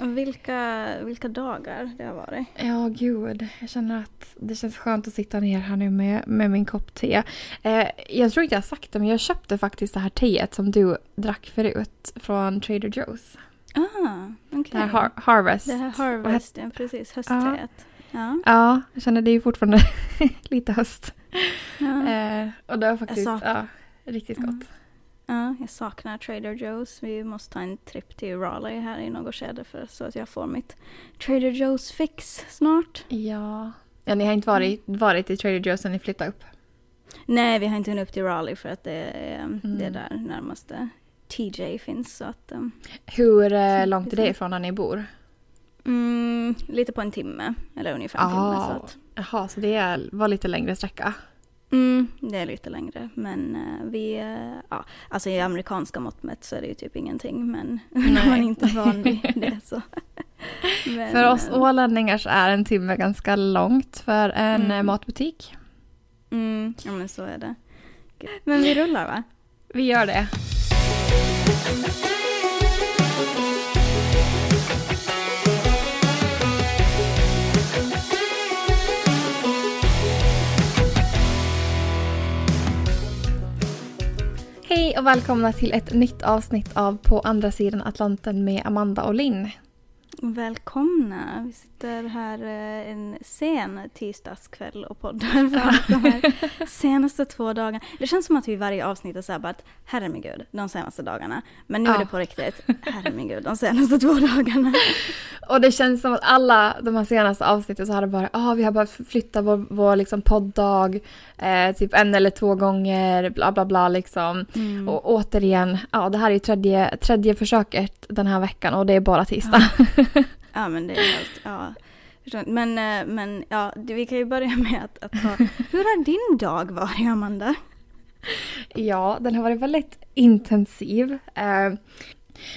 Vilka, vilka dagar det har varit. Ja, gud. Jag känner att det känns skönt att sitta ner här nu med, med min kopp te. Eh, jag tror inte jag har sagt det, men jag köpte faktiskt det här teet som du drack förut från Trader Joe's. Ah, okej. Det här har Harvest. Det här Harvest, ja, precis. Höstteet. Ja. Ja, jag känner det är ju fortfarande lite höst. Ja. Eh, och det var faktiskt ja, riktigt Mm. Ja, jag saknar Trader Joe's. Vi måste ta en tripp till Raleigh här i något skede för så att jag får mitt Trader Joe's fix snart. Ja. ja, ni har inte varit, varit i Trader Joe's sen ni flyttade upp? Nej, vi har inte hunnit upp till Raleigh för att det är, det är Mm. där närmaste TJ finns. Så att, um, Hur eh, långt är det ifrån där ni bor? mm, lite på en timme, eller ungefär en timme. Så Ah, att, Jaha, så det var lite längre sträcka? Mm, det är lite längre, men eh, vi, eh, ja, alltså i amerikanska mått mätt så är det ju typ ingenting, men när man inte är van vid det så. Men, För oss eh, ålänningar så är en timme ganska långt för en Mm. matbutik. Mm, ja men så är det. Men vi rullar va? Vi gör det. Och välkomna till ett nytt avsnitt av På andra sidan Atlanten med Amanda och Linn. Välkomna! Vi sitter här eh, en sen tisdagskväll och poddar för de här senaste två dagarna. Det känns som att vi i varje avsnitt är såhär bara att herregud, de senaste dagarna. Men nu är Ja. det på riktigt, herregud, de senaste två dagarna. Och det känns som att alla de här senaste avsnitten så har det bara, ah, vi har bara flyttat vår, vår liksom podddag eh, typ en eller två gånger, bla bla bla liksom. Mm. Och återigen, ja det här är ju tredje, tredje försöket den här veckan och det är bara tisdag. Ja men det är helt, ja. Men, eh, men ja, vi kan ju börja med att, att ta, hur har din dag varit Amanda? Ja, den har varit väldigt intensiv. Eh,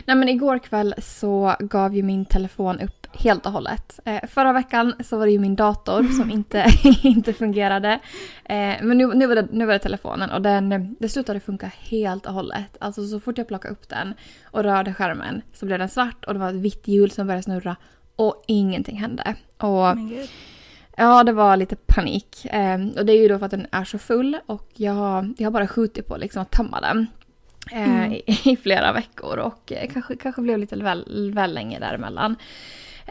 nej men igår kväll så gav ju min telefon upp helt och hållet. Eh, förra veckan så var det ju min dator som inte, inte fungerade. Eh, men nu, nu, var det, nu var det telefonen och den, det slutade funka helt och hållet. Alltså så fort jag plockade upp den och rörde skärmen så blev den svart och det var ett vitt hjul som började snurra och ingenting hände. Och. Ja, det var lite panik. Eh, och det är ju då för att den är så full och jag, har- jag har bara skjutit på liksom att tömma den. Eh, Mm. i, I flera veckor och eh, kanske, kanske blev lite väl, väl länge däremellan.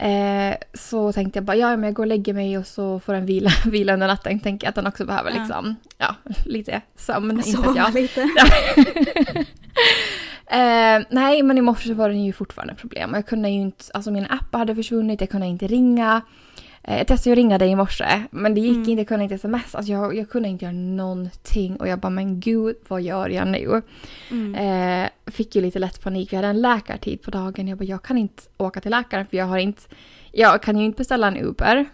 Eh, så tänkte jag bara, ja men jag går och lägger mig och så får den vila, vila under natten. Tänker att den också behöver Ja. liksom, ja, lite sömn. Sova lite. Eh, nej, men i morse var det ju fortfarande problem. Jag kunde ju inte, alltså min app hade försvunnit, jag kunde inte ringa. Eh, jag testade att ringa dig i morse, men det gick Mm. inte, jag kunde inte sms. Alltså jag, jag kunde inte göra någonting och jag bara, men gud, vad gör jag nu? Mm. Eh, fick ju lite lätt panik, vi hade en läkartid på dagen. Jag bara, jag kan inte åka till läkaren för jag har inte, jag kan ju inte beställa en Uber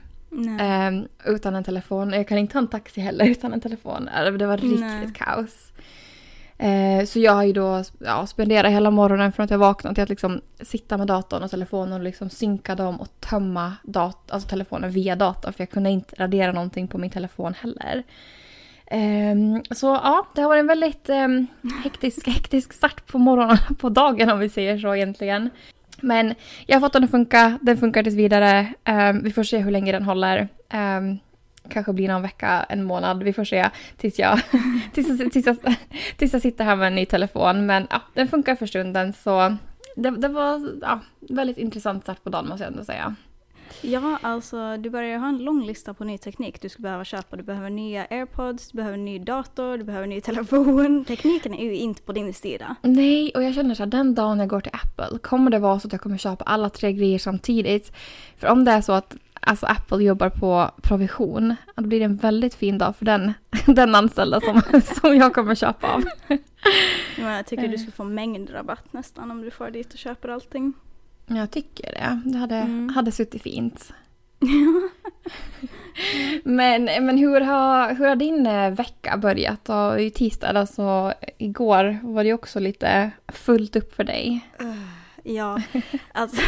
eh, utan en telefon. Jag kan inte ta en taxi heller utan en telefon. Eh, Det var riktigt Nej. kaos. Eh, så jag har ju då ja, spenderat hela morgonen från att jag vaknade till att liksom sitta med datorn och telefonen och liksom synka dem och tömma dat- alltså telefonen via datorn för jag kunde inte radera någonting på min telefon heller. Eh, så ja, det har varit en väldigt eh, hektisk, hektisk start på morgonen, på dagen om vi säger så egentligen. Men jag har fått den att funka, den funkar tills vidare. Ehm, vi får se hur länge den håller. Ehm, kanske blir någon vecka, en månad, vi får se tills jag, tills, jag- tills, jag, tills jag sitter här med en ny telefon. Men ja, den funkar för stunden så det, det var ja, väldigt intressant start på dagen måste jag ändå säga. Ja, alltså du börjar ha en lång lista på ny teknik du skulle behöva köpa. Du behöver nya airpods, du behöver ny dator, du behöver ny telefon. Tekniken är ju inte på din sida. Nej, och jag känner så här, den dagen jag går till Apple kommer det vara så att jag kommer köpa alla tre grejer samtidigt. För om det är så att alltså, Apple jobbar på provision, då blir det en väldigt fin dag för den, den anställda som, som jag kommer köpa av. Jag tycker du skulle få mängdrabatt nästan om du får dit och köper allting. Jag tycker det. Det hade, Mm. hade suttit fint. Men, men hur, har, hur har din eh, vecka börjat? Och I tisdag, alltså igår, var det också lite fullt upp för dig. Ja, alltså.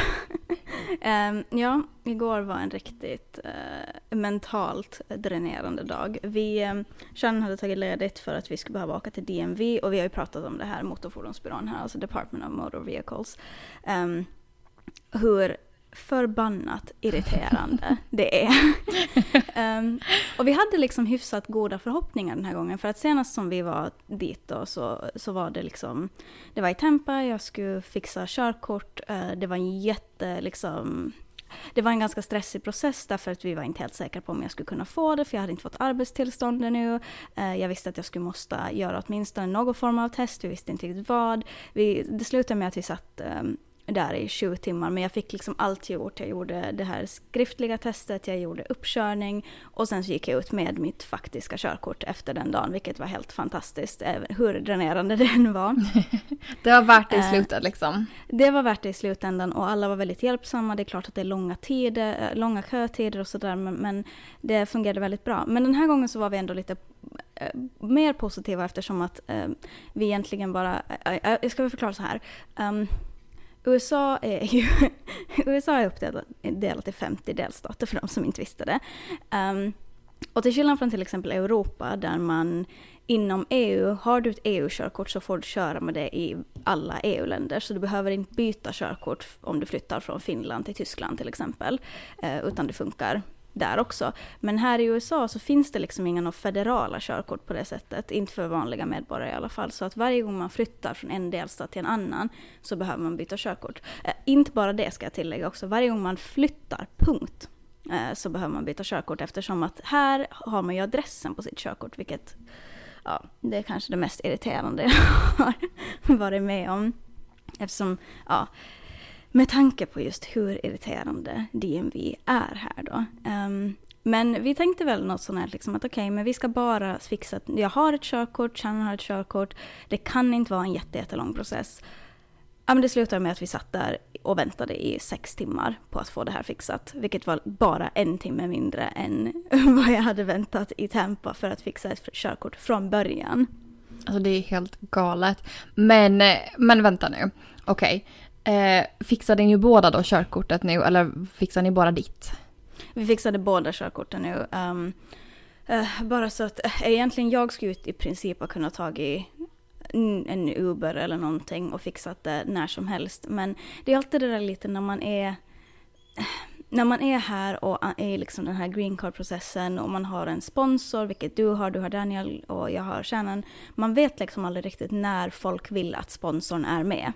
ehm, ja, igår var en riktigt eh, mentalt dränerande dag. Vi, um, Shannon hade tagit ledigt för att vi skulle behöva åka till DMV och vi har ju pratat om det här motorfordonsbyrån här, alltså Department of Motor Vehicles. Ehm, hur förbannat irriterande det är. um, och vi hade liksom hyfsat goda förhoppningar den här gången, för att senast som vi var dit då så, så var det liksom, det var i Tampa, jag skulle fixa körkort, uh, det var en jätte liksom det var en ganska stressig process därför att vi var inte helt säkra på om jag skulle kunna få det för jag hade inte fått arbetstillstånd ännu. Eh, jag visste att jag skulle måste göra åtminstone någon form av test, vi visste inte riktigt vad. Vi, det slutade med att vi satt ehm, där i 20 timmar. Men jag fick liksom allt gjort. Jag gjorde det här skriftliga testet, jag gjorde uppkörning och sen så gick jag ut med mitt faktiska körkort efter den dagen, vilket var helt fantastiskt, hur dränerande det än var. det var värt det i eh, slutet liksom? Det var värt det i slutändan och alla var väldigt hjälpsamma. Det är klart att det är långa tider, eh, långa kötider och sådär, men, men det fungerade väldigt bra. Men den här gången så var vi ändå lite eh, mer positiva eftersom att eh, vi egentligen bara, eh, jag ska väl förklara så här. Um, USA är ju USA är uppdelat i 50 delstater för de som inte visste det. Um, och till skillnad från till exempel Europa där man inom EU, har du ett EU-körkort så får du köra med det i alla EU-länder. Så du behöver inte byta körkort om du flyttar från Finland till Tyskland till exempel. Eh, utan det funkar där också. Men här i USA så finns det liksom inga federala körkort på det sättet. Inte för vanliga medborgare i alla fall. Så att varje gång man flyttar från en delstat till en annan så behöver man byta körkort. Eh, inte bara det ska jag tillägga också. Varje gång man flyttar, punkt, eh, så behöver man byta körkort eftersom att här har man ju adressen på sitt körkort vilket ja, det är kanske det mest irriterande jag har varit med om. Eftersom, ja, med tanke på just hur irriterande DMV är här då. Um, men vi tänkte väl något sånt här, liksom att okej, okay, men vi ska bara fixa att jag har ett körkort, Shannon har ett körkort. Det kan inte vara en jättelång process. Ja, men det slutade med att vi satt där och väntade i sex timmar på att få det här fixat. Vilket var bara en timme mindre än vad jag hade väntat i Tampa för att fixa ett körkort från början. Alltså det är helt galet. Men, eh, men vänta nu. Okej. Eh, fixade ni båda då körkortet nu eller fixar ni bara ditt? Vi fixade båda körkorten nu. Um, uh, bara så att uh, egentligen jag skulle ut i princip ha kunnat tagit en Uber eller någonting och fixat det när som helst. Men det är alltid det där lite när man är eh, när man är här och är i liksom den här green card-processen och man har en sponsor, vilket du har, du har Daniel och jag har Shannon. Man vet liksom aldrig riktigt när folk vill att sponsorn är med.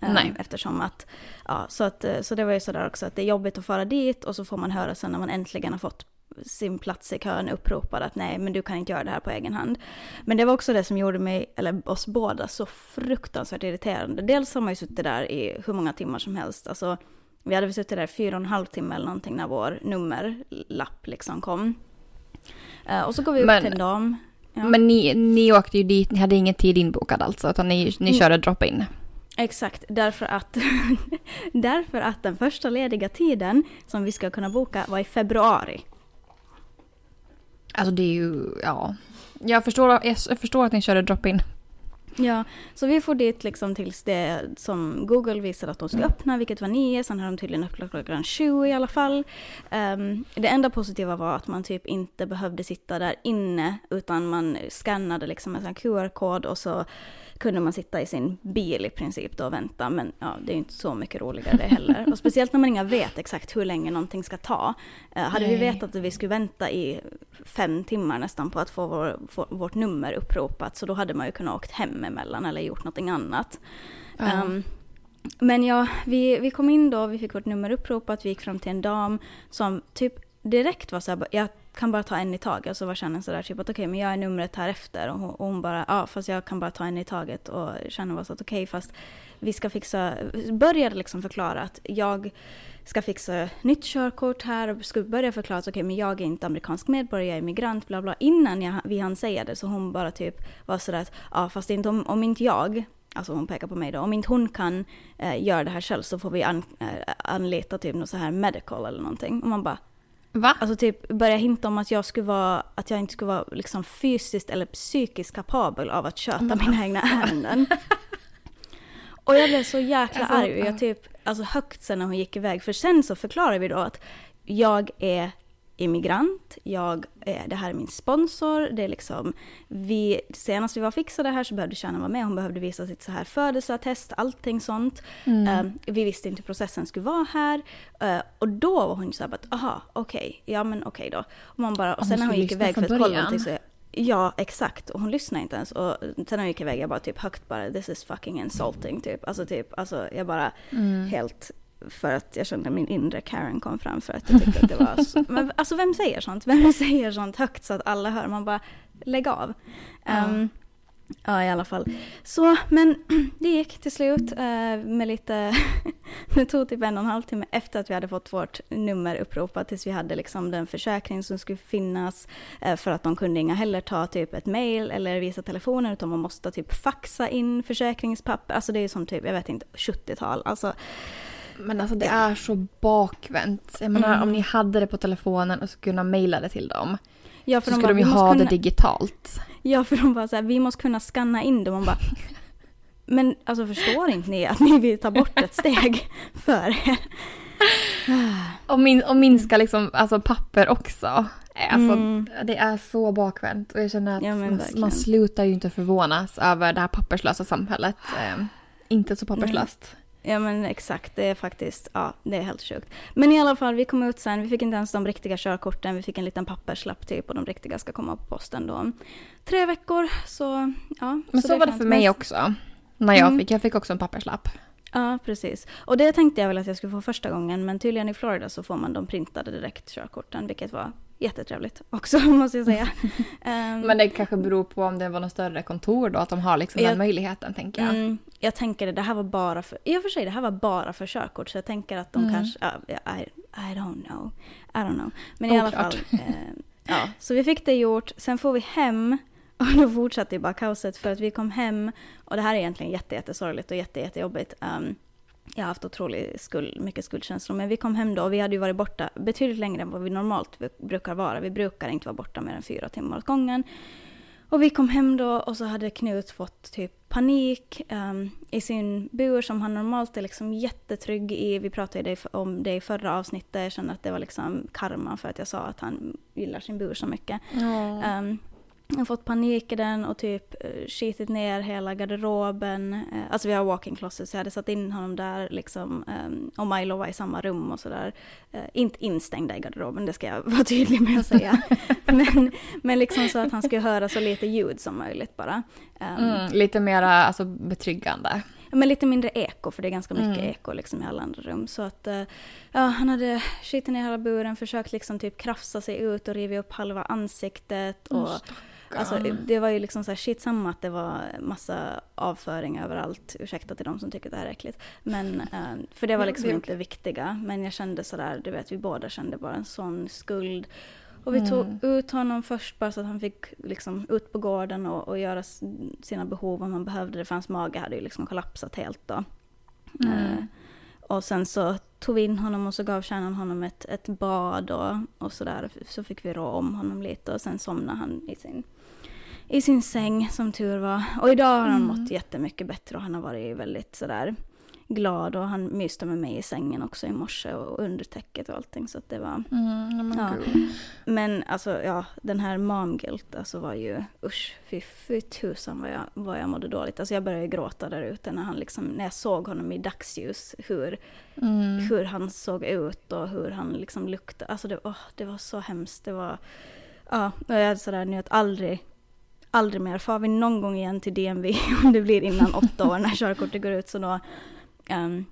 Nej. Eftersom att, ja, så, att, så det var ju sådär också att det är jobbigt att fara dit och så får man höra sen när man äntligen har fått sin plats i kön uppropad att nej men du kan inte göra det här på egen hand. Men det var också det som gjorde mig, eller oss båda, så fruktansvärt irriterande. Dels har man ju suttit där i hur många timmar som helst. Alltså, vi hade väl suttit där fyra och en halv timme eller någonting när vår nummerlapp liksom kom. Uh, och så går vi upp men, till en dam. Ja. Men ni, ni åkte ju dit, ni hade ingen tid inbokad alltså, utan ni, ni mm. körde drop-in? Exakt, därför att, därför att den första lediga tiden som vi ska kunna boka var i februari. Alltså det är ju, ja. Jag förstår, jag förstår att ni körde drop-in. Ja, så vi får dit liksom tills det som Google visade att de skulle öppna, vilket var nio, sen har de tydligen öppnat klockan sju i alla fall. Um, det enda positiva var att man typ inte behövde sitta där inne, utan man skannade liksom en QR-kod och så kunde man sitta i sin bil i princip då och vänta. Men ja, det är ju inte så mycket roligare det heller. Och speciellt när man inga vet exakt hur länge någonting ska ta. Uh, hade Nej. vi vetat att vi skulle vänta i fem timmar nästan på att få, vår, vårt nummer uppropat, så då hade man ju kunnat åkt hem emellan eller gjort någonting annat. Ja. Um, men ja, vi, vi kom in då, vi fick vårt nummer uppropat, vi gick fram till en dam som typ direkt var så här, jag kan bara ta en i taget. Och så var kärnan sådär typ att okej, okay, men jag är numret här efter. Och hon, och hon bara, ja fast jag kan bara ta en i taget. Och kärnan var så att okej, okay, fast vi ska fixa, började liksom förklara att jag ska fixa nytt körkort här och skulle börja förklara att okay, men jag är inte amerikansk medborgare, jag är migrant, bla bla. Innan jag, vi hann säga det så hon bara typ var sådär att, ja fast inte om, om inte jag Alltså hon pekar på mig då. Om inte hon kan eh, göra det här själv så får vi an, eh, anlita typ något så här medical eller någonting. Och man bara, Va? Alltså typ börja hinta om att jag skulle vara, att jag inte skulle vara liksom fysiskt eller psykiskt kapabel av att köta mm. mina egna ärenden. och jag blev så jäkla alltså, arg jag typ, alltså högt sen när hon gick iväg. För sen så förklarar vi då att jag är immigrant, jag, det här är min sponsor, det är liksom, vi, senast vi var fixade här så behövde kärnan vara med, hon behövde visa sitt så här födelseattest, allting sånt. Mm. Eh, vi visste inte hur processen skulle vara här. Eh, och då var hon så här bara, aha, okej, okay, ja men okej okay då. Och, man bara, och sen när hon gick iväg för att kolla någonting så Ja, exakt. Och hon lyssnade inte ens. Och sen när hon gick iväg, jag bara typ högt bara, this is fucking insulting typ. Alltså typ, alltså jag bara Mm. helt för att jag kände min inre Karen kom fram för att jag tyckte att det var så, men alltså vem säger sånt? Vem säger sånt högt så att alla hör? Man bara, lägg av. Ja. Ehm, ja i alla fall. Så, men det gick till slut eh, med lite, det tog typ en och en halv timme efter att vi hade fått vårt nummer uppropat tills vi hade liksom den försäkring som skulle finnas eh, för att de kunde inga heller ta typ ett mail eller visa telefonen utan man måste typ faxa in försäkringspapper. Alltså det är som typ, jag vet inte, 70-tal. Alltså Men alltså det är så bakvänt. Jag menar Mm. om ni hade det på telefonen och skulle kunna mejla det till dem. Ja, Så de skulle bara, de ju "Vi måste ha det kunna- digitalt. Ja, för de bara så här, vi måste kunna scanna in det. Man bara, men alltså förstår inte ni att ni vill ta bort ett steg för er? Och, min, och minska liksom, alltså papper också. Alltså, Mm. Det är så bakvänt. Och jag känner att Ja, man, man slutar ju inte förvånas över det här papperslösa samhället. Eh, inte så papperslöst. Ja men exakt, det är faktiskt, ja det är helt sjukt. Men i alla fall, vi kom ut sen, vi fick inte ens de riktiga körkorten, vi fick en liten papperslapp typ och de riktiga ska komma på posten då om tre veckor. Så ja. Men så, var det för mig också. När jag Mm. fick, jag fick också en papperslapp. Ja, precis. Och det tänkte jag väl att jag skulle få första gången, men tydligen i Florida så får man de printade direkt körkorten, vilket var jättetrevligt också måste jag säga. Ehm, Men det kanske beror på om det var något större kontor då, att de har liksom Jag- den möjligheten tänker jag. Mm, jag tänker det, det här var bara för, i och för sig det här var bara för körkort så jag tänker att de Mm. kanske, ja, I, I don't know, I don't know. Men i alla Oklart. fall, eh, ja, så vi fick det gjort, sen får vi hem och då fortsatte ju bara kaoset för att vi kom hem och det här är egentligen jätte, jättesorgligt och jätte, jättejobbigt. Um, jag har haft otroligt skuld, mycket skuldkänslor, men vi kom hem då och vi hade ju varit borta betydligt längre än vad vi normalt brukar vara. Vi brukar inte vara borta mer än fyra timmar åt gången. Och vi kom hem då och så hade Knut fått typ panik ehm, i sin bur som han normalt är liksom jättetrygg i. Vi pratade om det i förra avsnittet. Jag kände att det var liksom karma för att jag sa att han gillar sin bur så mycket. Ja. Um, jag har fått panik i den och typ uh, skitit ner hela garderoben. Uh, alltså vi har walk-in closet så jag hade satt in honom där liksom. Um, och Milo var i samma rum och sådär. Inte instängda i garderoben, det ska jag vara tydlig med att säga. men, men liksom så att han skulle höra så lite ljud som möjligt bara. Um, Mm, lite mera alltså, betryggande. men lite mindre eko, för det är ganska mycket Mm. eko liksom i alla andra rum. Så att, eh, ja, han hade skitit ner hela buren, försökt liksom typ krafsa sig ut och riva upp halva ansiktet. Och, alltså, det var ju liksom så här shit samma att det var massa avföring överallt. Ursäkta till de som tycker det här är äckligt. Men, eh, för det var liksom inte det viktiga. Men jag kände sådär, du vet vi båda kände bara en sån skuld. Och vi tog Mm. ut honom först bara så att han fick liksom ut på gården och, och göra sina behov om han behövde det. För hans mage hade ju liksom kollapsat helt då. Mm. Eh, och sen så tog vi in honom och så gav kärnan honom ett, ett bad och, och sådär. Så fick vi rå om honom lite och sen somnade han i sin, i sin säng som tur var. Och idag har han Mm. mått jättemycket bättre och han har varit väldigt sådär glad och han myste med mig i sängen också i morse och under täcket och allting så att det var Mm, men Ja. men alltså ja, den här mom guilt alltså var ju usch, fy, fy tusan vad jag, vad jag mådde dåligt. Alltså jag började gråta där ute när han liksom, när jag såg honom i dagsljus, hur, Mm. hur han såg ut och hur han liksom luktade. Alltså det, åh, det var så hemskt. Det var, ja, och jag är sådär nu att aldrig, aldrig mer, far vi någon gång igen till DMV om det blir innan åtta år när körkortet går ut så då ehm,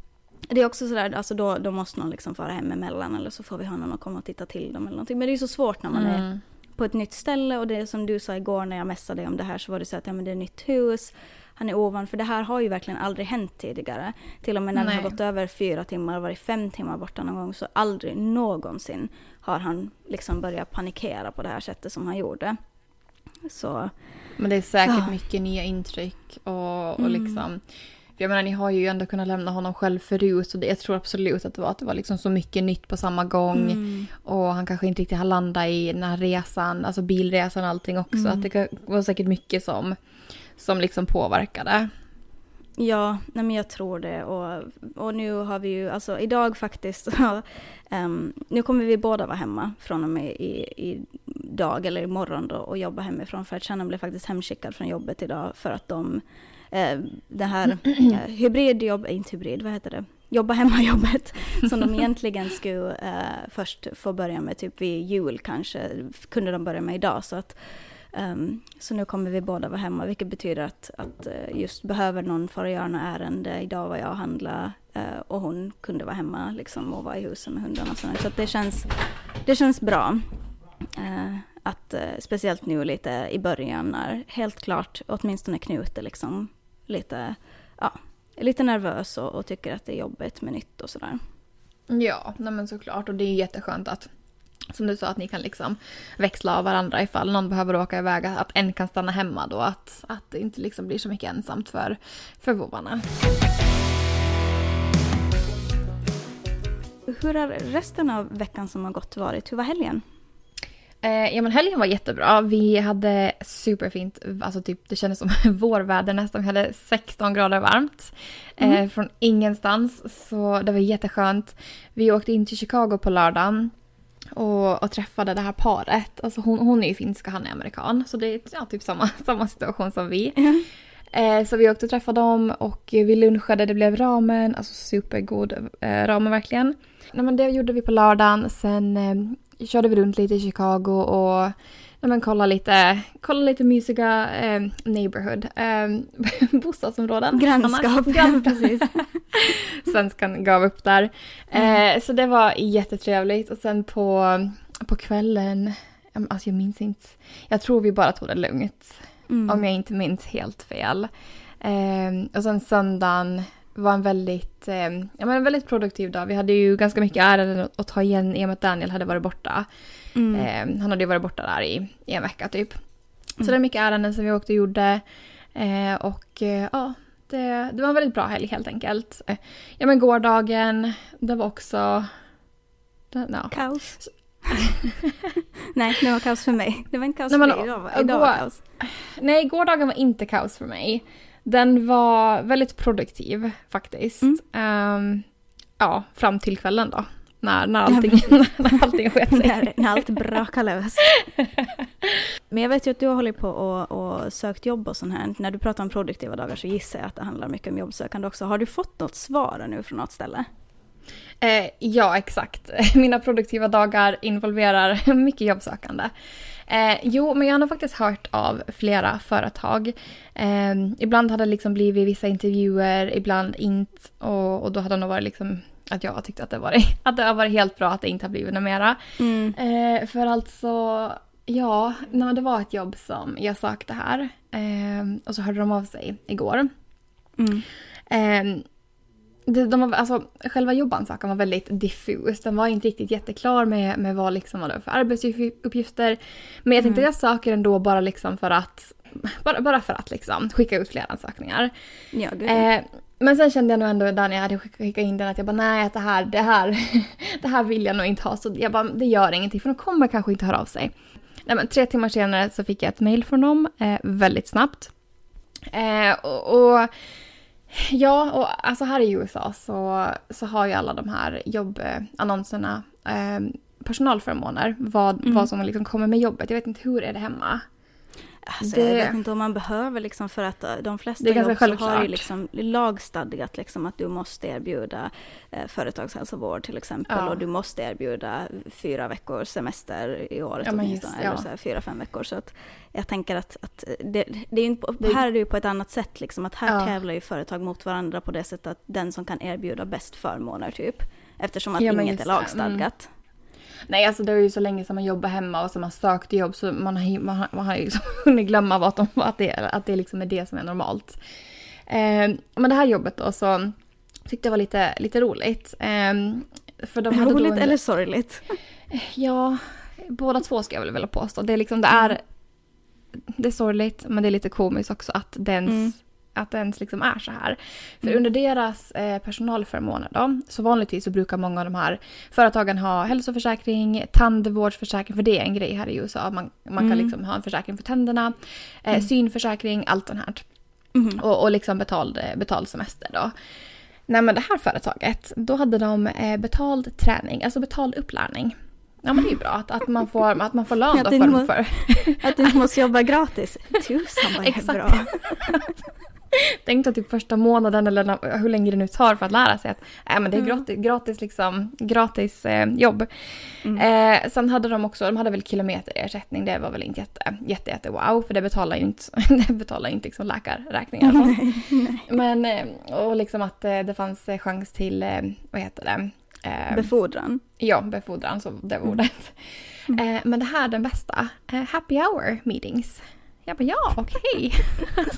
det är också sådär, alltså då, då måste någon liksom fara hem emellan eller så får vi ha någon att komma och titta till dem eller någonting. Men det är ju så svårt när man är Mm. på ett nytt ställe och det är som du sa igår när jag messade dig om det här så var det så att ja, men det är nytt hus, han är ovan, för det här har ju verkligen aldrig hänt tidigare. Till och med när Nej. har gått över fyra timmar och varit fem timmar borta någon gång så aldrig någonsin har han liksom börjat panikera på det här sättet som han gjorde. Så, Men det är säkert Ja. mycket nya intryck och, och Mm. liksom... Jag menar, ni har ju ändå kunnat lämna honom själv förut så det, jag tror absolut att det var, att det var liksom så mycket nytt på samma gång. mm, Och han kanske inte riktigt har landat i den här resan, alltså bilresan och allting också. Mm. Att det var säkert mycket som, som liksom påverkade. Ja, nej men jag tror det. Och, och nu har vi ju, alltså idag faktiskt, um, nu kommer vi båda vara hemma från och med i, i dag eller imorgon då och jobba hemifrån för att Shannon blev faktiskt hemskickad från jobbet idag för att de, eh, det här eh, hybridjobb, inte hybrid, vad heter det? Jobba hemma-jobbet som de egentligen skulle eh, först få börja med typ vid jul kanske, kunde de börja med idag så att Um, så nu kommer vi båda vara hemma, vilket betyder att, att uh, just behöver någon för att göra något ärende. Idag var jag och handla uh, och hon kunde vara hemma liksom, och vara i huset med hundarna. Så, så det, känns, det känns bra. Uh, att, speciellt nu lite i början när helt klart, åtminstone Knut är liksom lite, ja, lite nervös och, och tycker att det är jobbigt med nytt och sådär. Ja, nej men såklart och det är jätteskönt att som du sa att ni kan liksom växla av varandra ifall någon behöver åka iväg. Att en kan stanna hemma då. Att, att det inte liksom blir så mycket ensamt för, för vovvarna. Hur har resten av veckan som har gått varit? Hur var helgen? Eh, ja men helgen var jättebra. Vi hade superfint, alltså typ det kändes som vårväder nästan. Vi hade 16 grader varmt. Mm. Eh, från ingenstans. Så det var jätteskönt. Vi åkte in till Chicago på lördagen och, och, träffade det här paret. Alltså hon, hon är ju finska, han är amerikan. Så det är ja, typ samma, samma situation som vi. Mm. Eh, så vi åkte och träffade dem och vi lunchade, det blev ramen, alltså supergod eh, ramen verkligen. Nej, men det gjorde vi på lördagen, sen eh, körde vi runt lite i Chicago och ja, men kolla lite, kolla lite mysiga eh, neighborhood, eh, bostadsområden. Grannskap, precis. Svenskan gav upp där. Mm. Eh, så det var jättetrevligt och sen på, på kvällen, alltså jag minns inte, jag tror vi bara tog det lugnt. Mm. Om jag inte minns helt fel. Eh, och sen söndagen var en väldigt, eh, ja, men en väldigt produktiv dag. Vi hade ju ganska mycket ärenden att ta igen i och med att Daniel hade varit borta. Mm. Eh, han hade ju varit borta där i, i en vecka typ. Mm. Så det är mycket ärenden som vi åkte och gjorde. Eh, och eh, ja, det, det var en väldigt bra helg helt enkelt. Eh, ja men gårdagen, det var också... Det, no. Kaos. nej, det var kaos för mig. Det var inte kaos nej, men, för dig idag, idag var kaos. Nej, gårdagen var inte kaos för mig. Den var väldigt produktiv faktiskt. Mm. Um, ja, fram till kvällen då. När, när, allting, när allting sket sig. när, när allt brakade lös. Men jag vet ju att du har hållit på och, och sökt jobb och sånt här. När du pratar om produktiva dagar så gissar jag att det handlar mycket om jobbsökande också. Har du fått något svar nu från något ställe? Eh, ja, exakt. Mina produktiva dagar involverar mycket jobbsökande. Eh, jo, men jag har faktiskt hört av flera företag. Eh, ibland har det liksom blivit vissa intervjuer, ibland inte. Och, och då har det nog varit liksom att jag har tyckt att det, varit, att det har varit helt bra att det inte har blivit något mera. Mm. Eh, för alltså, ja, det var ett jobb som jag sökte här. Eh, och så hörde de av sig igår. Mm. De, de var, alltså, själva jobbansökan var väldigt diffus. Den var inte riktigt jätteklar med, med vad liksom var det för arbetsuppgifter. Men jag tänkte mm. att jag söker ändå bara liksom för att bara, bara för att liksom skicka ut fler ansökningar. Ja, eh, men sen kände jag nog ändå när jag hade skickat in den att jag bara nej, det här, det här, det här vill jag nog inte ha. Så jag bara, det gör ingenting för de kommer kanske inte höra av sig. Nej, men tre timmar senare så fick jag ett mail från dem eh, väldigt snabbt. Eh, och, och Ja, och alltså här i USA så, så har ju alla de här jobbannonserna eh, personalförmåner. Vad, mm. vad som liksom kommer med jobbet. Jag vet inte hur är det hemma. Alltså, det... Jag vet inte om man behöver liksom för att eh, de flesta jobb har ju liksom lagstadgat liksom att du måste erbjuda eh, företagshälsovård till exempel ja. och du måste erbjuda fyra veckors semester i året ja, åtminstone, ja. eller så här, fyra, fem veckor. Så att jag tänker att, att det, det är inte, här är det ju på ett annat sätt liksom att här ja. tävlar ju företag mot varandra på det sättet att den som kan erbjuda bäst förmåner typ. Eftersom att ja, inget är lagstadgat. Mm. Nej, alltså det är ju så länge som man jobbar hemma och som man sökte jobb så man har, man har, man har ju liksom hunnit glömma vad de, att, det, att det liksom är det som är normalt. Eh, men det här jobbet då så tyckte jag var lite, lite roligt. Eh, för de hade roligt en, eller sorgligt? Ja, båda två ska jag väl vilja påstå. Det är liksom, det är, mm. det är sorgligt men det är lite komiskt också att den mm att det ens liksom är så här. För mm. under deras eh, personalförmåner då, så vanligtvis så brukar många av de här företagen ha hälsoförsäkring, tandvårdsförsäkring, för det är en grej här i USA. Man, man mm. kan liksom ha en försäkring för tänderna, eh, mm. synförsäkring, allt sånt här. Mhm. Och, och liksom betald, betald semester då. Nej men det här företaget, då hade de eh, betald träning, alltså betald upplärning. Ja men det är ju bra att, att, man, får, att man får lön då för, må- för. Att du inte måste jobba gratis. Tusan vad det är bra. Tänk då typ första månaden eller hur länge det nu tar för att lära sig att äh, men det är Mm. gratis, gratis, liksom, gratis eh, jobb. Mm. Eh, sen hade de också, de hade väl kilometerersättning, det var väl inte jätte, jätte, jätte wow för det betalar ju inte, det betalar inte liksom läkarräkningar och sånt. Men eh, och liksom att eh, det fanns eh, chans till, vad heter det? Eh, Befordran. ja, befordran, så det var Mm. ordet. Eh, men det här är den bästa, happy hour meetings. Jag bara ja, okej.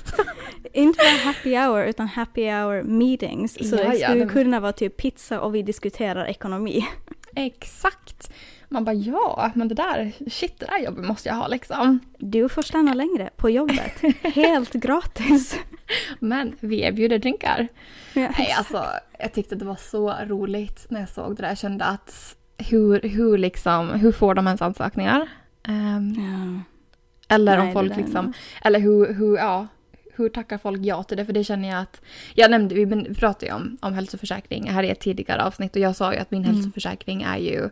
Inte bara happy hour utan happy hour meetings. Så Ja, det ja, skulle det- kunna vara typ pizza och vi diskuterar ekonomi. Exakt. Man bara ja, men det där, shit det där jobbet måste jag ha liksom. Du får stanna längre på jobbet. Helt gratis. Men vi erbjuder drinkar. Ja. Nej, alltså jag tyckte det var så roligt när jag såg det där. Jag kände att hur, hur liksom, hur får de ens ansökningar? Ehm, Ja. Eller Nej, om folk liksom, eller hur, hur, ja, hur tackar folk ja till det? För det känner jag att, jag nämnde, vi pratade ju om, om hälsoförsäkring här i ett tidigare avsnitt och jag sa ju att min Mm. hälsoförsäkring är ju,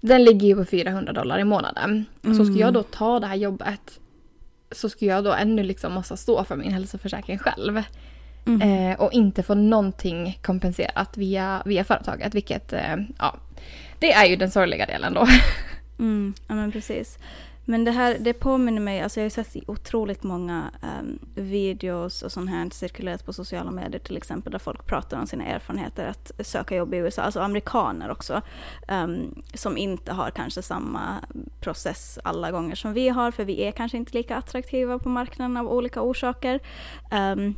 den ligger ju på 400 dollar i månaden. Så ska Mm. jag då ta det här jobbet så skulle jag då ännu liksom måste stå för min hälsoförsäkring själv. Mm. Eh, och inte få någonting kompenserat via, via företaget. Vilket, eh, ja, det är ju den sorgliga delen då. Mm, ja men precis. Men det här, det påminner mig, alltså jag har ju sett otroligt många um, videos och sånt här cirkulerat på sociala medier till exempel där folk pratar om sina erfarenheter att söka jobb i USA, alltså amerikaner också, um, som inte har kanske samma process alla gånger som vi har, för vi är kanske inte lika attraktiva på marknaden av olika orsaker. Um,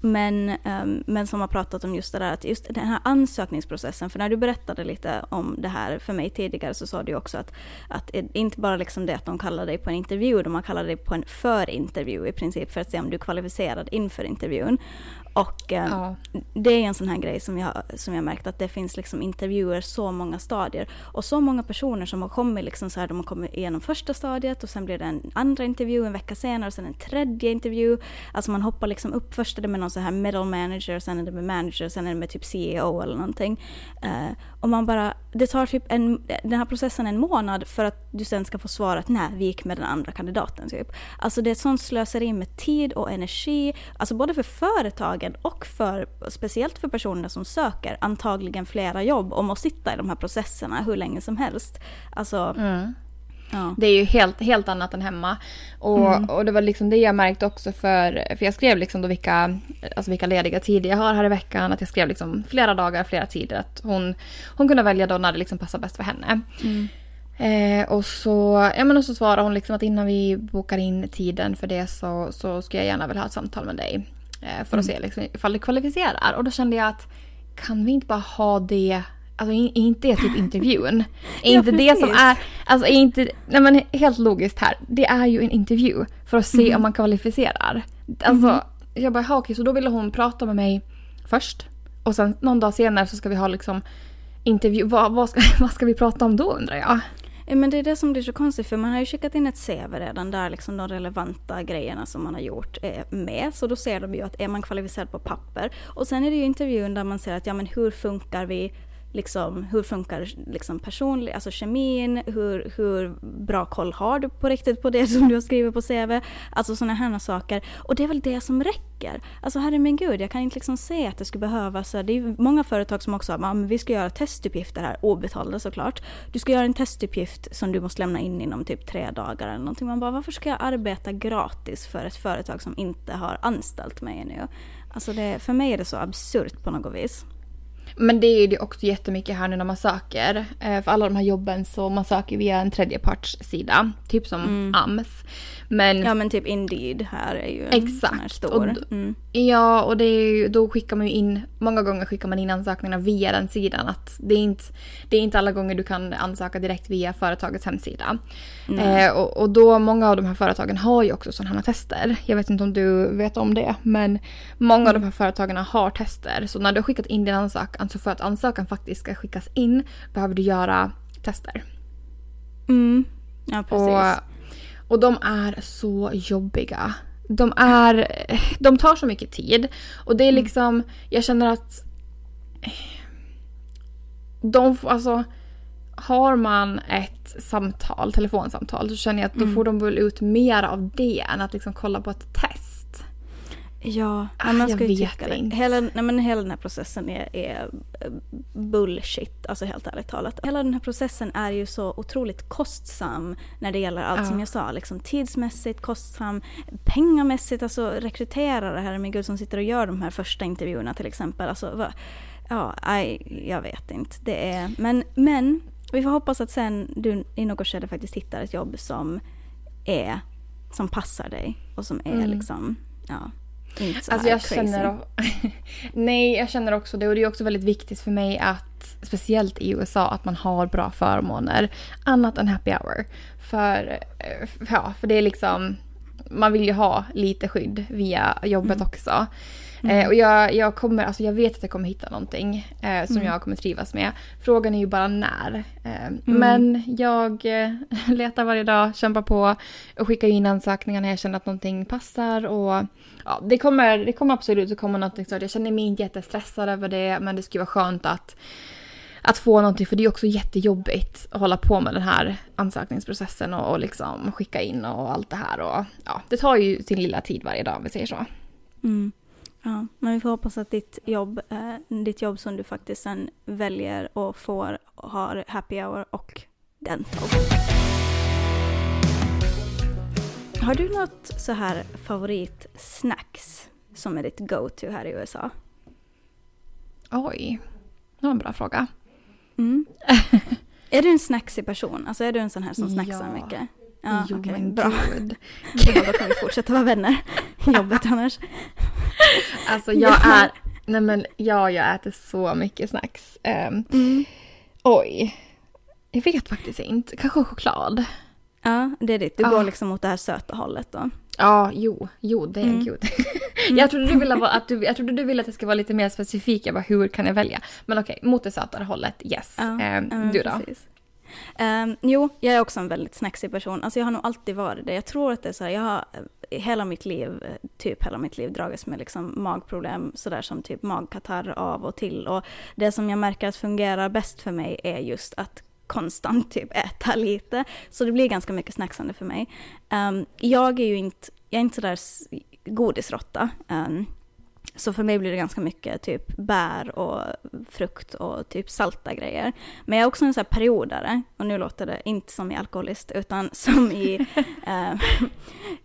men, ehm, men som har pratat om just det där att just den här ansökningsprocessen, för när du berättade lite om det här för mig tidigare så sa du också att, att inte bara liksom det att de kallar dig på en intervju, de har kallat dig på en förintervju i princip för att se om du är kvalificerad inför intervjun. Och ehm, Ja. det är en sån här grej som jag, som jag märkt att det finns liksom intervjuer så många stadier och så många personer som har kommit liksom så här, de har kommit igenom första stadiet och sen blir det en andra intervju en vecka senare och sen en tredje intervju. Alltså man hoppar liksom upp först är det med någon så här middle manager, sen är det med manager, sen är det med typ CEO eller någonting. Eh, och man bara, det tar typ en, den här processen en månad för att du sen ska få svaret nej, vi gick med den andra kandidaten typ. Alltså det är ett sånt slöseri med tid och energi, alltså både för företagen och för, speciellt för personerna som söker antagligen flera jobb och måste sitta i de här processerna hur länge som helst. Alltså, Mm. ja. Det är ju helt, helt annat än hemma. Och, och det var liksom det jag märkte också för, för jag skrev liksom då vilka, alltså vilka lediga tider jag har här i veckan. Att jag skrev liksom flera dagar, flera tider. Att hon, hon kunde välja då när det liksom passar bäst för henne. Mm. Eh, och, så, ja, men och så svarade hon liksom att innan vi bokar in tiden för det så, så ska jag gärna vilja ha ett samtal med dig. Eh, för att se liksom, ifall du kvalificerar. Och då kände jag att kan vi inte bara ha det Alltså är inte det typ intervjun? Är Ja, inte det som precis. är, alltså är inte, nej men helt logiskt här. Det är ju en intervju för att se om man kvalificerar. Alltså, jag bara, "Ha, okej så då ville hon prata med mig först. Och sen någon dag senare så ska vi ha liksom intervju. Vad, vad, ska, vad ska vi prata om då undrar jag? Men det är det som blir så konstigt för man har ju skickat in ett CV redan där liksom de relevanta grejerna som man har gjort är med. Så då ser de ju att är man kvalificerad på papper. Och sen är det ju intervjun där man ser att ja men hur funkar vi Liksom, hur funkar liksom personlig, alltså kemin, hur, hur bra koll har du på riktigt på det som du har skrivit på CV? Alltså sådana här saker. Och det är väl det som räcker. Alltså herre min gud, jag kan inte liksom se att det skulle behövas. Det är ju många företag som också har, vi ska göra testuppgifter här, obetalda såklart. Du ska göra en testuppgift som du måste lämna in inom typ tre dagar eller någonting. Man bara, varför ska jag arbeta gratis för ett företag som inte har anställt mig ännu? Alltså det, för mig är det så absurt på något vis. Men det är ju det också jättemycket här nu när man söker. Eh, För alla de här jobben så man söker via en tredjepartssida. Typ som AMS. Men Ja men typ Indeed här är ju en Exakt. sån här stor. Och d- Mm. Ja, och det är ju, då skickar man ju in, många gånger skickar man in ansökningarna via den sidan. Att det, är inte, det är inte alla gånger du kan ansöka direkt via företagets hemsida. Eh, och, och då, många av de här företagen har ju också sådana här tester. Jag vet inte om du vet om det, men många av de här företagen har tester. Så när du har skickat in din ansökan, så för att ansökan faktiskt ska skickas in behöver du göra tester. Mm. Ja precis. Och, och de är så jobbiga. de är, de tar så mycket tid. Och det är Mm. liksom, jag känner att de får, alltså har man ett samtal, telefonsamtal, så känner jag att då Mm. får de väl ut mer av det än att liksom kolla på ett test. Ja, Ah, man jag ska ju vet tycka det. inte. Hela, nej, men hela den här processen är, är eh, bullshit, alltså helt ärligt talat. Hela den här processen är ju så otroligt kostsam när det gäller allt Ja. som jag sa, liksom tidsmässigt, kostsam, pengamässigt, alltså rekryterare, herregud, som sitter och gör de här första intervjuerna till exempel. Alltså, va, ja, nej, jag vet inte. Det är, men, men vi får hoppas att sen du i något skede faktiskt hittar ett jobb som är, som passar dig och som är Mm. liksom, ja, inte så Alltså jag crazy. känner... Nej, jag känner också det. Och det är också väldigt viktigt för mig att, speciellt i USA, att man har bra förmåner. Annat än happy hour. För, eh, ja, för det är liksom... Man vill ju ha lite skydd via jobbet Mm. också. Mm. Eh, och jag, jag, kommer, alltså jag vet att jag kommer hitta någonting eh, som Mm. jag kommer trivas med. Frågan är ju bara när. Eh, Mm. Men jag eh, letar varje dag, kämpar på och skickar in ansökningar när jag känner att någonting passar. Och, ja, det, kommer, det kommer absolut att komma någonting så jag känner mig inte jättestressad över det men det skulle vara skönt att att få någonting, för det är också jättejobbigt att hålla på med den här ansökningsprocessen och, och liksom skicka in och allt det här. Och, ja, det tar ju sin lilla tid varje dag om vi säger så. Mm. Ja, men vi får hoppas att ditt jobb, eh, ditt jobb som du faktiskt sen väljer och får har happy hour och dental. Har du något så här favoritsnacks som är ditt go-to här i USA? Oj, det var en bra fråga. Mm. är du en snacksig person? Alltså är du en sån här som snacksar Ja. mycket? Ja, jo okej, men bra. gud. Bra, Då kan vi fortsätta vara vänner i jobbet annars. Alltså jag är, nej men ja, jag äter så mycket snacks. Ehm, Mm. oj, jag vet faktiskt inte. Kanske choklad. Ja, det är ditt. Du Ah. går liksom mot det här söta hållet då. Ja, jo, jo det är Mm. gud. jag, trodde du ville att du, jag trodde du ville att det ska vara lite mer specifik. Jag bara, hur kan jag välja? Men okej, mot det sötare hållet, yes. Ja, men du då? precis. Um, jo, jag är också en väldigt snacksig person. Alltså jag har nog alltid varit det. Jag tror att det är så här, jag har eh, hela mitt liv, eh, typ hela mitt liv dragits med liksom magproblem sådär som typ magkatarr av och till. Och det som jag märker att fungerar bäst för mig är just att konstant typ äta lite. Så det blir ganska mycket snacksande för mig. Um, jag är ju inte, jag är inte sådär godisrotta. Um, ehm så för mig blir det ganska mycket typ bär och frukt och typ salta grejer. Men jag är också en sån här periodare, och nu låter det inte som i alkoholist, utan som i, eh,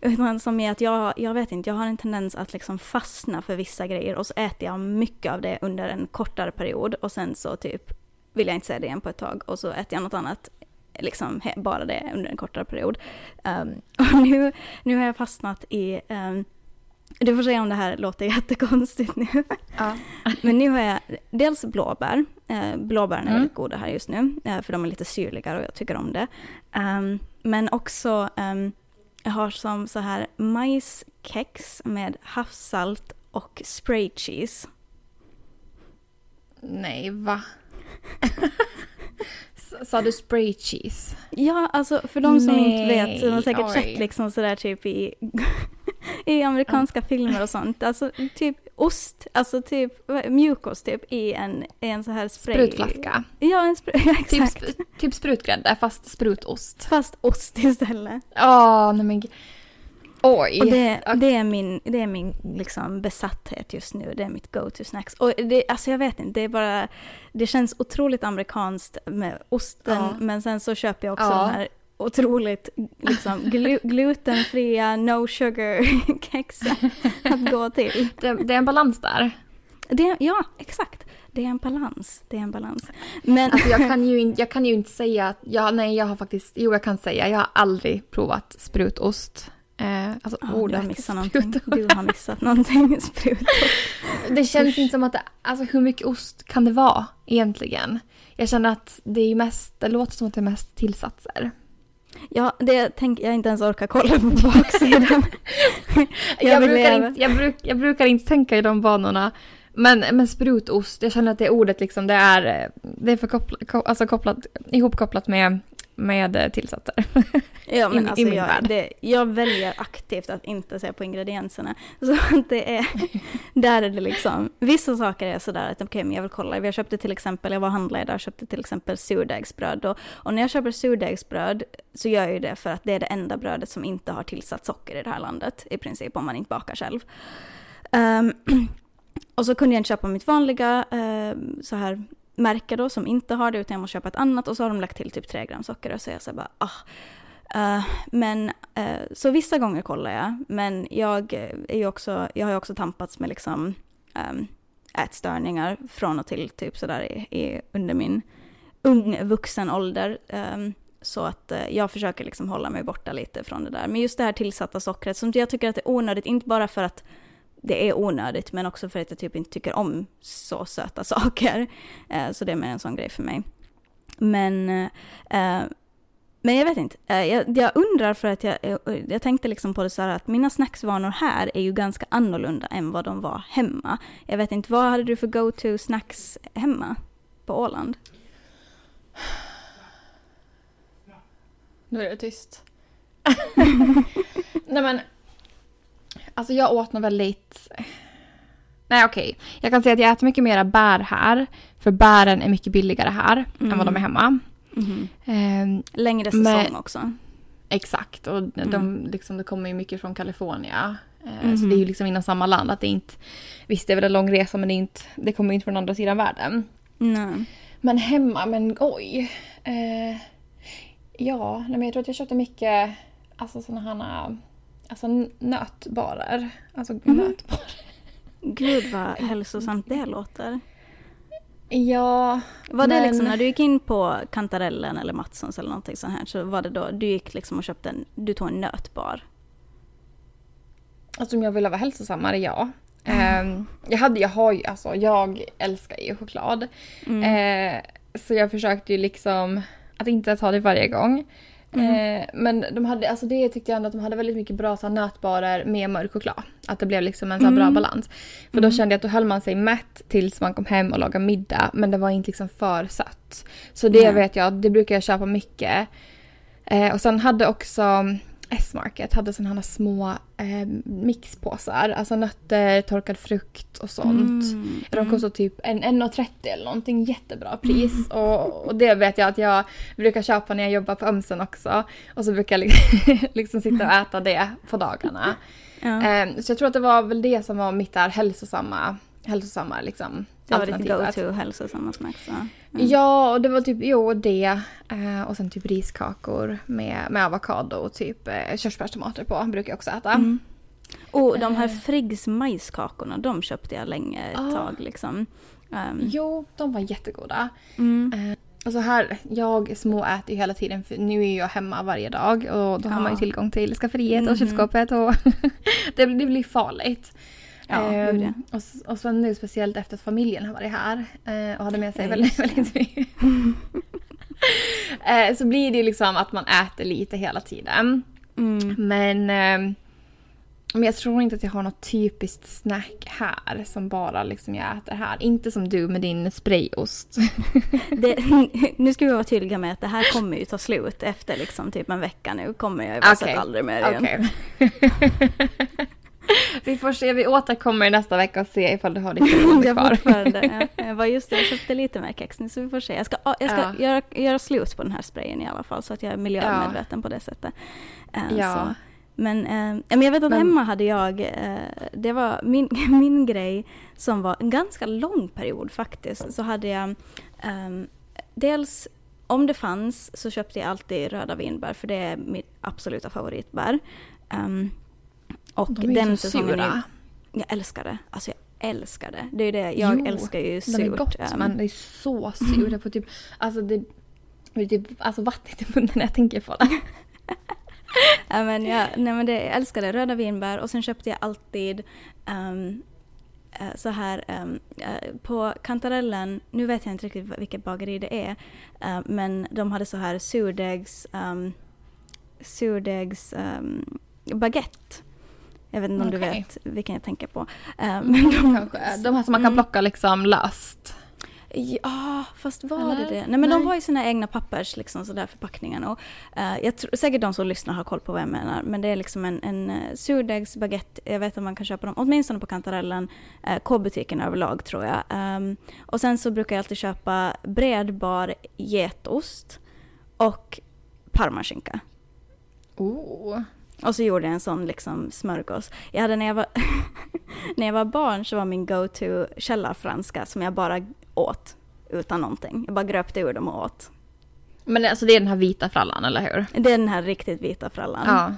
utan som i att jag, jag vet inte, jag har en tendens att liksom fastna för vissa grejer och så äter jag mycket av det under en kortare period och sen så typ vill jag inte säga det igen på ett tag och så äter jag något annat liksom bara det under en kortare period. Um, och nu, nu har jag fastnat i um, du får säga om det här låter jättekonstigt nu. Ja. Men nu har jag dels blåbär. Eh, blåbären är Mm. väldigt goda här just nu, eh, för de är lite syrligare och jag tycker om det. Ehm, men också, ehm, jag har som så här majskex med havssalt och spray cheese. Nej, va? Sa du spray cheese? Ja, alltså för de som inte Nej, vet, så har säkert oj. sett liksom sådär typ i, i amerikanska filmer och sånt. Alltså typ ost, alltså typ mjukost typ i en, i en så här spray. Sprutflaska. Ja, en spray, ja, Typ, exakt. sp- typ sprutgrädde fast sprutost. Fast ost istället. Ja, nej men Oj. Och det, det är min, det är min liksom besatthet just nu. Det är mitt go-to snacks. Och det, alltså jag vet inte, det är bara... Det känns otroligt amerikanskt med osten. Ja. Men sen så köper jag också Ja. de här otroligt liksom, glu, glutenfria, no sugar kexen att gå till. Det, det är en balans där. Det, ja, exakt. Det är en balans. Det är en balans. Men... Alltså jag kan ju, in, jag kan ju inte säga att, ja, nej jag har faktiskt, jo jag kan säga, jag har aldrig provat sprutost. Eh, alltså du ordet har missat någonting. sprutost. Du har missat någonting. Sprutor. Det känns inte som att det, alltså hur mycket ost kan det vara egentligen? Jag känner att det är mest, det låter som att det är mest tillsatser. Ja, det tänker jag inte ens orkar kolla på baksidan. Jag, vill brukar inte, jag, bruk, jag brukar inte tänka i de banorna. Men, men sprutost, jag känner att det ordet liksom, det är, det är för kopplat, ko, alltså kopplat, ihopkopplat med med eh, tillsatser. Ja, men I- i alltså min jag, värld. det, jag väljer aktivt att inte se på ingredienserna. Så att det är, där är det liksom, vissa saker är sådär att okej, men jag vill kolla. Jag köpte till exempel, jag var och handlade idag och köpte till exempel surdegsbröd. Och, och när jag köper surdegsbröd så gör jag ju det för att det är det enda brödet som inte har tillsatt socker i det här landet, i princip, om man inte bakar själv. Ehm, och så kunde jag inte köpa mitt vanliga eh, så här märke då som inte har det utan jag måste köpa ett annat och så har de lagt till typ 3 gram socker och så är jag så bara ah. Uh, men uh, så vissa gånger kollar jag men jag eh, är ju också, jag har ju också tampats med liksom um, ätstörningar från och till typ sådär i, i, under min ung vuxen ålder. Um, så att uh, jag försöker liksom hålla mig borta lite från det där. Men just det här tillsatta sockret som jag tycker att det är onödigt, inte bara för att det är onödigt men också för att jag typ inte tycker om så söta saker. Eh, så det är mer en sån grej för mig. Men, eh, men jag vet inte. Eh, jag, jag undrar för att jag, eh, jag tänkte liksom på det så här att mina snacksvanor här är ju ganska annorlunda än vad de var hemma. Jag vet inte, vad hade du för go-to snacks hemma på Åland? Nu är det tyst. Nej men, alltså jag åt nog väldigt... Nej okej, jag kan säga att jag äter mycket mera bär här. För bären är mycket billigare här än vad de är hemma. Mhm. Ehm, Längre säsong Men- också. exakt, och de, Mm. liksom, det kommer ju mycket från Kalifornien. Eh, Mhm. Så det är ju liksom inom samma land. Att det inte, visst det är väl en lång resa men det, inte, det kommer inte från andra sidan världen. Nej. Men hemma, men oj. Eh, ja, men jag tror att jag köpte mycket alltså såna här alltså nötbarer. Alltså Mhm. nötbarer. Gud vad hälsosamt det låter. Ja, Var det men- liksom när du gick in på Kantarellen eller Matssons eller någonting sånt här så var det då du gick liksom och köpte en, du tog en nötbar? alltså om jag ville vara hälsosammare, ja. Eh, jag, hade, jag har ju, alltså jag älskar ju choklad. Mm. Eh, så jag försökte ju liksom att inte ta det varje gång. Eh, men de hade, alltså det tyckte jag ändå att de hade väldigt mycket bra så här, nötbarer med mörk choklad. Att det blev liksom en så här, bra Mm. balans. För då kände jag att då höll man sig mätt tills man kom hem och lagade middag. Men det var inte liksom för sött. Så det Nej. vet jag, det brukar jag köpa mycket. Eh, och sen hade också S-Market hade sådana här små eh, mixpåsar. Alltså nötter, torkad frukt och sånt. Mm. De kostar typ en- 1,30 eller någonting. Jättebra pris. Och, och det vet jag att jag brukar köpa när jag jobbar på Ömsen också. Och så brukar jag liksom, liksom sitta och äta det på dagarna. Ja. Ehm, så jag tror att det var väl det som var mitt där hälsosamma, hälsosamma liksom, Det var ditt go-to hälsosamma snacks? Mm. Ja, och det var typ, jo det. Eh, och sen typ riskakor med, med avokado och typ eh, körsbärstomater på brukar jag också äta. Mm. Och de här Eh. Friggs majskakorna, de köpte jag länge ett Ah. tag liksom. Um, Jo, de var jättegoda. mm. Alltså här, jag småäter ju hela tiden för nu är jag hemma varje dag och då har man ju Ja. tillgång till skafferiet och kylskåpet och det, det blir farligt. Ja, gud, och, och sen nu speciellt efter att familjen har varit här eh, och hade med sig väldigt, mycket. eh, så blir det ju liksom att man äter lite hela tiden. Mm. Men, ehm, men jag tror inte att jag har något typiskt snack här som bara liksom jag äter här. Inte som du med din sprayost. Det, nu ska vi vara tydliga med att det här kommer ju ta slut efter liksom typ en vecka nu. Kommer jag ju Okej. sett aldrig mer igen. Okej. vi får se, vi återkommer nästa vecka och se ifall du har ditt Jag kvar. fortfarande, ja, jag var just det, jag köpte lite mer kex nu så vi får se. Jag ska, jag ska Ja. göra, göra slut på den här sprayen i alla fall så att jag är miljömedveten på det sättet. Eh, Ja. Så. Men, eh, ja, men jag vet att Men- hemma hade jag, eh, det var min, min grej som var en ganska lång period faktiskt, så hade jag ehm, dels om det fanns så köpte jag alltid röda vinbär för det är mitt absoluta favoritbär. Ehm, och De är ju den så säsongen är ju sura. jag älskar det. Alltså jag älskar det. Det är ju det. Jag Jo, älskar ju surt. De är gott ehm, men det är så surt. Jag får typ, alltså det, det är typ alltså vattnet i munnen när jag tänker på det. ja, men jag, nej men det, jag älskar det. Röda vinbär och sen köpte jag alltid ehm, eh, så här ehm, eh, på kantarellen, nu vet jag inte riktigt vilket bageri det är, eh, men de hade så här surdegs, um, surdegs um, baguette. Jag vet inte om du Okej. vet vilken jag tänker på. Eh, men de, Kanske. De här som man kan Mm. plocka liksom löst. Ja, fast var Eller? det det? Nej men de Nej. var ju sina egna pappers liksom sådär förpackningar och eh, jag tror säkert de som lyssnar har koll på vad jag menar men det är liksom en, en uh, surdegsbaguette, jag vet att man kan köpa dem åtminstone på Kantarellen, uh, K-butiken överlag tror jag. Ehm, och sen så brukar jag alltid köpa bredbar getost och parmaskinka. Oh. Och så gjorde jag en sån liksom smörgås. Jag hade när jag var, när jag var barn så var min go-to källarfranska som jag bara åt utan någonting. Jag bara gröpte ur dem och åt. Men alltså det är den här vita frallan, eller hur? Det är den här riktigt vita frallan. Ja.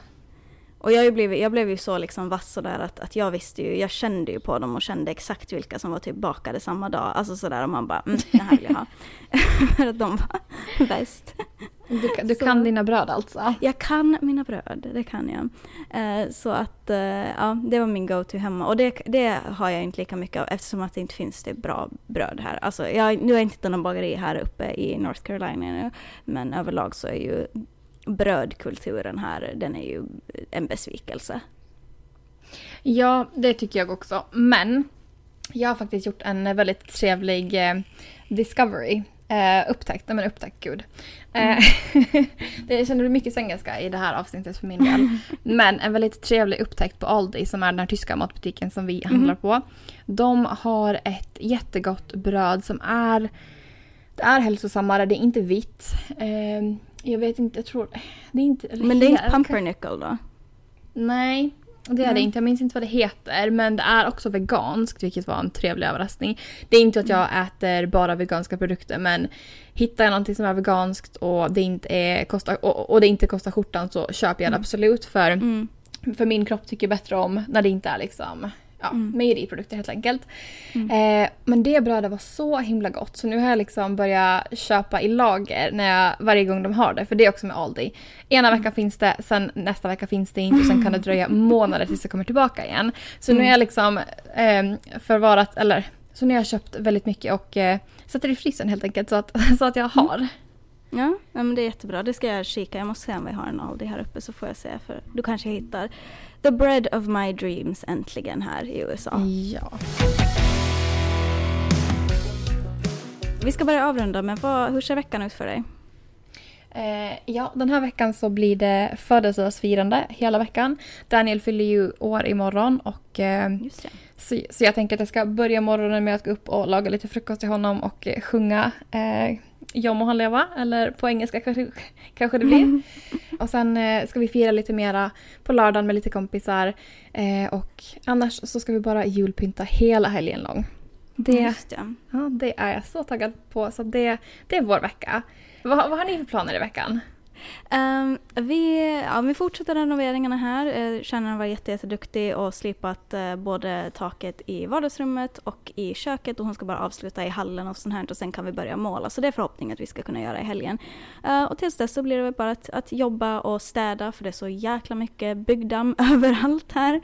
Och jag, blivit, jag blev ju så liksom vass sådär att, att jag visste ju, jag kände ju på dem och kände exakt vilka som var typ bakade samma dag. Alltså sådär och man bara, mm, det här vill jag ha. För att de var bäst. Du, kan- du Så- kan dina bröd alltså? Jag kan mina bröd, det kan jag. Eh, så att, eh, ja, det var min go-to hemma. Och det, det har jag inte lika mycket av eftersom att det inte finns det bra bröd här. Alltså, jag, nu har jag inte någon bageri här uppe i North Carolina nu, men överlag så är ju brödkulturen här, den är ju en besvikelse. Ja, det tycker jag också. Men jag har faktiskt gjort en väldigt trevlig eh, discovery. Eh, upptäckt, nej men upptäckt gud. Eh, det jag känner mycket svengelska i det här avsnittet för min del. Men en väldigt trevlig upptäckt på Aldi som är den här tyska matbutiken som vi handlar på. De har ett jättegott bröd som är det är hälsosammare, det är inte vitt. Eh, jag vet inte, jag tror... Det är inte... Men det är inte pumpernickel då? Nej, det är det Nej. inte. Jag minns inte vad det heter. Men det är också veganskt, vilket var en trevlig överraskning. Det är inte att jag äter bara veganska produkter, men hittar jag någonting som är veganskt och det inte, är, kostar, och, och det inte kostar skjortan så köper jag det absolut. För, Mm. för min kropp tycker bättre om när det inte är liksom ja, Mm. mejeriprodukter helt enkelt. Eh, men det brödet var så himla gott så nu har jag liksom börjat köpa i lager när jag, varje gång de har det. För det är också med Aldi. Ena veckan finns det, sen nästa vecka finns det inte och sen kan det dröja månader tills det kommer tillbaka igen. Så nu har jag liksom eh, förvarat, eller så nu har jag köpt väldigt mycket och eh, sätter i frysen helt enkelt så att, så att jag har. Ja, men det är jättebra. Det ska jag kika. Jag måste se om vi har en Aldi här uppe så får jag se. För då kanske hittar the bread of my dreams äntligen här i USA. Ja. Vi ska börja avrunda, men vad, hur ser veckan ut för dig? Eh, ja, den här veckan så blir det födelsedagsfirande hela veckan. Daniel fyller ju år imorgon och eh, så, så jag tänker att jag ska börja morgonen med att gå upp och laga lite frukost till honom och eh, sjunga eh, Jag må han leva, eller på engelska kanske, kanske det blir. och sen eh, ska vi fira lite mera på lördagen med lite kompisar. Eh, och annars så ska vi bara julpynta hela helgen lång. Det, Just det. ja, det är jag så taggad på. Så det, det är vår vecka. Vad, vad har ni för planer i veckan? Um, vi, ja, vi fortsätter renoveringarna här. Eh, uh, Shannon var jätte, jätteduktig och slipat eh, både taket i vardagsrummet och i köket och hon ska bara avsluta i hallen och sånt här och sen kan vi börja måla. Så det är förhoppningen att vi ska kunna göra i helgen. Uh, och tills dess så blir det väl bara att, att jobba och städa för det är så jäkla mycket byggdamm överallt här.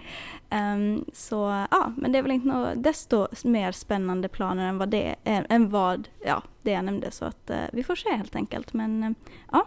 Um, så ja, men det är väl inte något desto mer spännande planer än vad det är, än vad, ja, det jag nämnde. Så att uh, vi får se helt enkelt. Men uh, ja,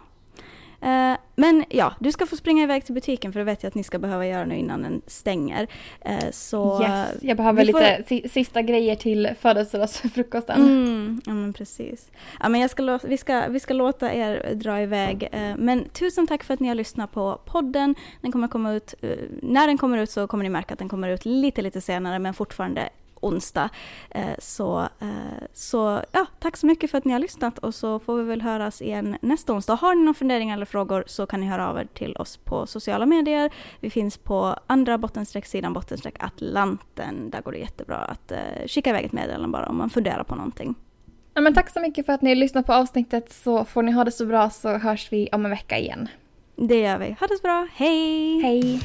Eh, men ja, du ska få springa iväg till butiken för det vet jag att ni ska behöva göra nu innan den stänger. Eh, så, Yes, jag behöver får- lite si- sista grejer till födelsedagsfrukosten. Mm, ja men precis. Ja, men jag ska vi, ska, vi ska låta er dra iväg. eh, Men tusen tack för att ni har lyssnat på podden. Den kommer komma ut, när den kommer ut så kommer ni märka att den kommer ut lite lite senare men fortfarande onsdag. Eh, Så, eh, så ja, tack så mycket för att ni har lyssnat och så får vi väl höras igen nästa onsdag. Har ni några funderingar eller frågor så kan ni höra av er till oss på sociala medier. Vi finns på andra bottenstreck sidan bottenstreck Atlanten. Där går det jättebra att eh, skicka iväg ett meddelande bara om man funderar på någonting. Ja, men tack så mycket för att ni har lyssnat på avsnittet så får ni ha det så bra så hörs vi om en vecka igen. Det gör vi. Ha det så bra. Hej! Hej!